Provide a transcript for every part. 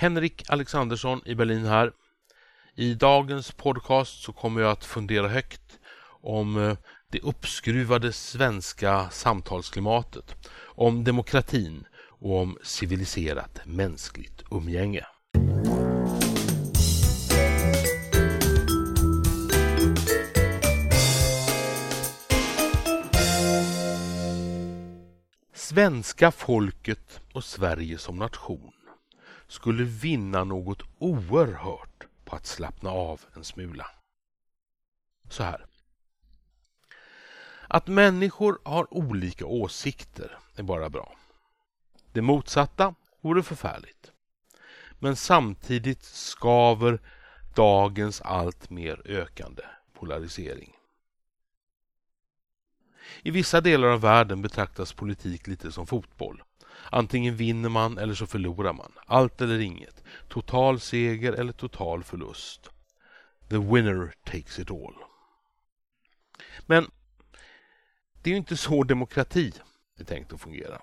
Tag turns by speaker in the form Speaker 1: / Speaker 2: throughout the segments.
Speaker 1: Henrik Alexandersson i Berlin här. I dagens podcast så kommer jag att fundera högt om eh, det uppskruvade svenska samtalsklimatet, om demokratin och om civiliserat mänskligt umgänge. Svenska folket och Sverige som nation skulle vinna något oerhört på att slappna av en smula. Så här. Att människor har olika åsikter är bara bra. Det motsatta vore förfärligt. Men samtidigt skaver dagens allt mer ökande polarisering. I vissa delar av världen betraktas politik lite som fotboll. Antingen vinner man eller så förlorar man. Allt eller inget. Total seger eller total förlust. The winner takes it all. Men det är ju inte så demokrati är tänkt att fungera.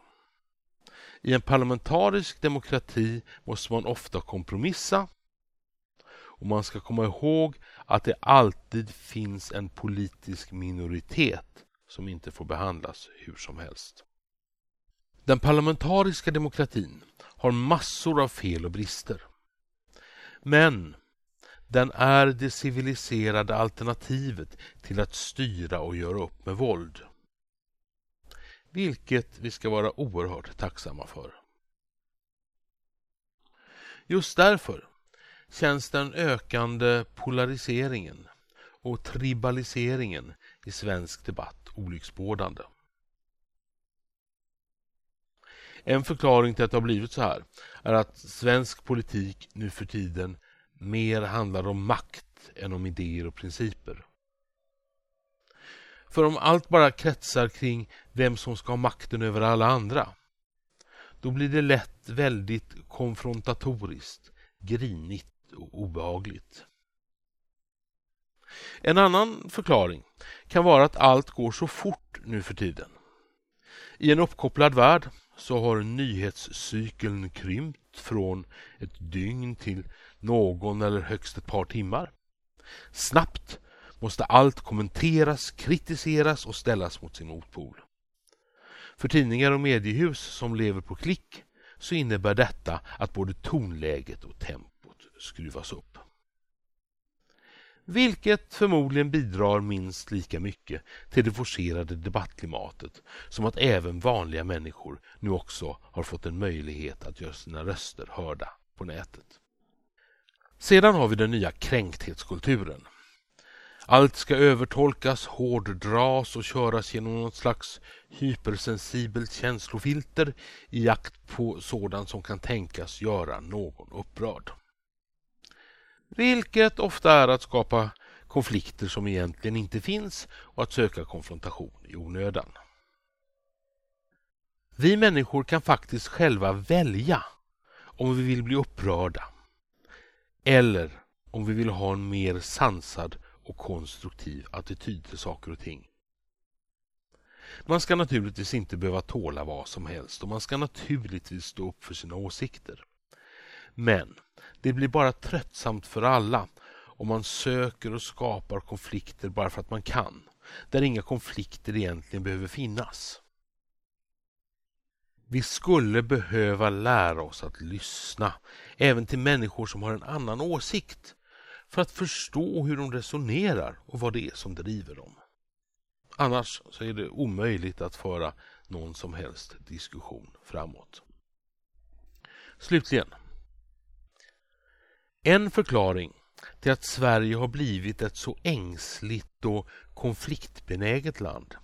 Speaker 1: I en parlamentarisk demokrati måste man ofta kompromissa och man ska komma ihåg att det alltid finns en politisk minoritet som inte får behandlas hur som helst. Den parlamentariska demokratin har massor av fel och brister. Men den är det civiliserade alternativet till att styra och göra upp med våld. Vilket vi ska vara oerhört tacksamma för. Just därför känns den ökande polariseringen och tribaliseringen i svensk debatt olycksbådande. En förklaring till att det har blivit så här är att svensk politik nu för tiden mer handlar om makt än om idéer och principer. För om allt bara kretsar kring vem som ska ha makten över alla andra då blir det lätt väldigt konfrontatoriskt, grinigt och obehagligt. En annan förklaring kan vara att allt går så fort nu för tiden. I en uppkopplad värld så har nyhetscykeln krympt från ett dygn till någon eller högst ett par timmar. Snabbt måste allt kommenteras, kritiseras och ställas mot sin motpol. För tidningar och mediehus som lever på klick så innebär detta att både tonläget och tempot skruvas upp vilket förmodligen bidrar minst lika mycket till det forcerade debattklimatet som att även vanliga människor nu också har fått en möjlighet att göra sina röster hörda på nätet. Sedan har vi den nya kränkthetskulturen. Allt ska övertolkas, hårddras och köras genom något slags hypersensibelt känslofilter i jakt på sådant som kan tänkas göra någon upprörd. Vilket ofta är att skapa konflikter som egentligen inte finns och att söka konfrontation i onödan. Vi människor kan faktiskt själva välja om vi vill bli upprörda eller om vi vill ha en mer sansad och konstruktiv attityd till saker och ting. Man ska naturligtvis inte behöva tåla vad som helst och man ska naturligtvis stå upp för sina åsikter. Men det blir bara tröttsamt för alla om man söker och skapar konflikter bara för att man kan, där inga konflikter egentligen behöver finnas. Vi skulle behöva lära oss att lyssna, även till människor som har en annan åsikt, för att förstå hur de resonerar och vad det är som driver dem. Annars så är det omöjligt att föra någon som helst diskussion framåt. Slutligen, en förklaring till att Sverige har blivit ett så ängsligt och konfliktbenäget land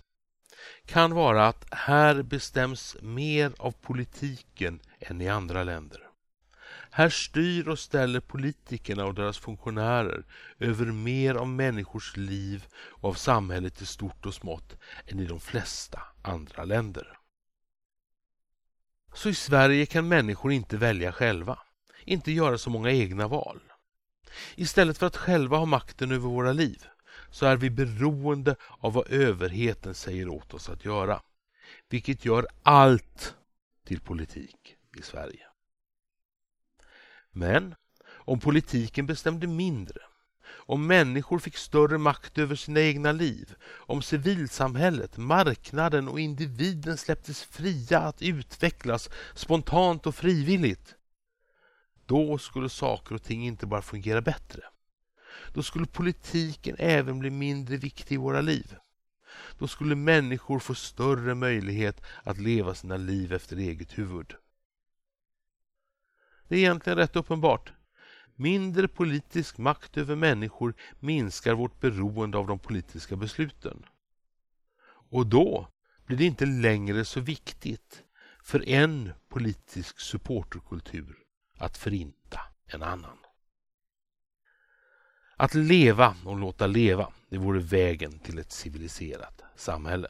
Speaker 1: kan vara att här bestäms mer av politiken än i andra länder. Här styr och ställer politikerna och deras funktionärer över mer av människors liv och av samhället i stort och smått än i de flesta andra länder. Så i Sverige kan människor inte välja själva inte göra så många egna val. Istället för att själva ha makten över våra liv så är vi beroende av vad överheten säger åt oss att göra. Vilket gör allt till politik i Sverige. Men om politiken bestämde mindre, om människor fick större makt över sina egna liv, om civilsamhället, marknaden och individen släpptes fria att utvecklas spontant och frivilligt, då skulle saker och ting inte bara fungera bättre. Då skulle politiken även bli mindre viktig i våra liv. Då skulle människor få större möjlighet att leva sina liv efter eget huvud. Det är egentligen rätt uppenbart. Mindre politisk makt över människor minskar vårt beroende av de politiska besluten. Och då blir det inte längre så viktigt för en politisk supporterkultur att förinta en annan. Att leva och låta leva, det vore vägen till ett civiliserat samhälle.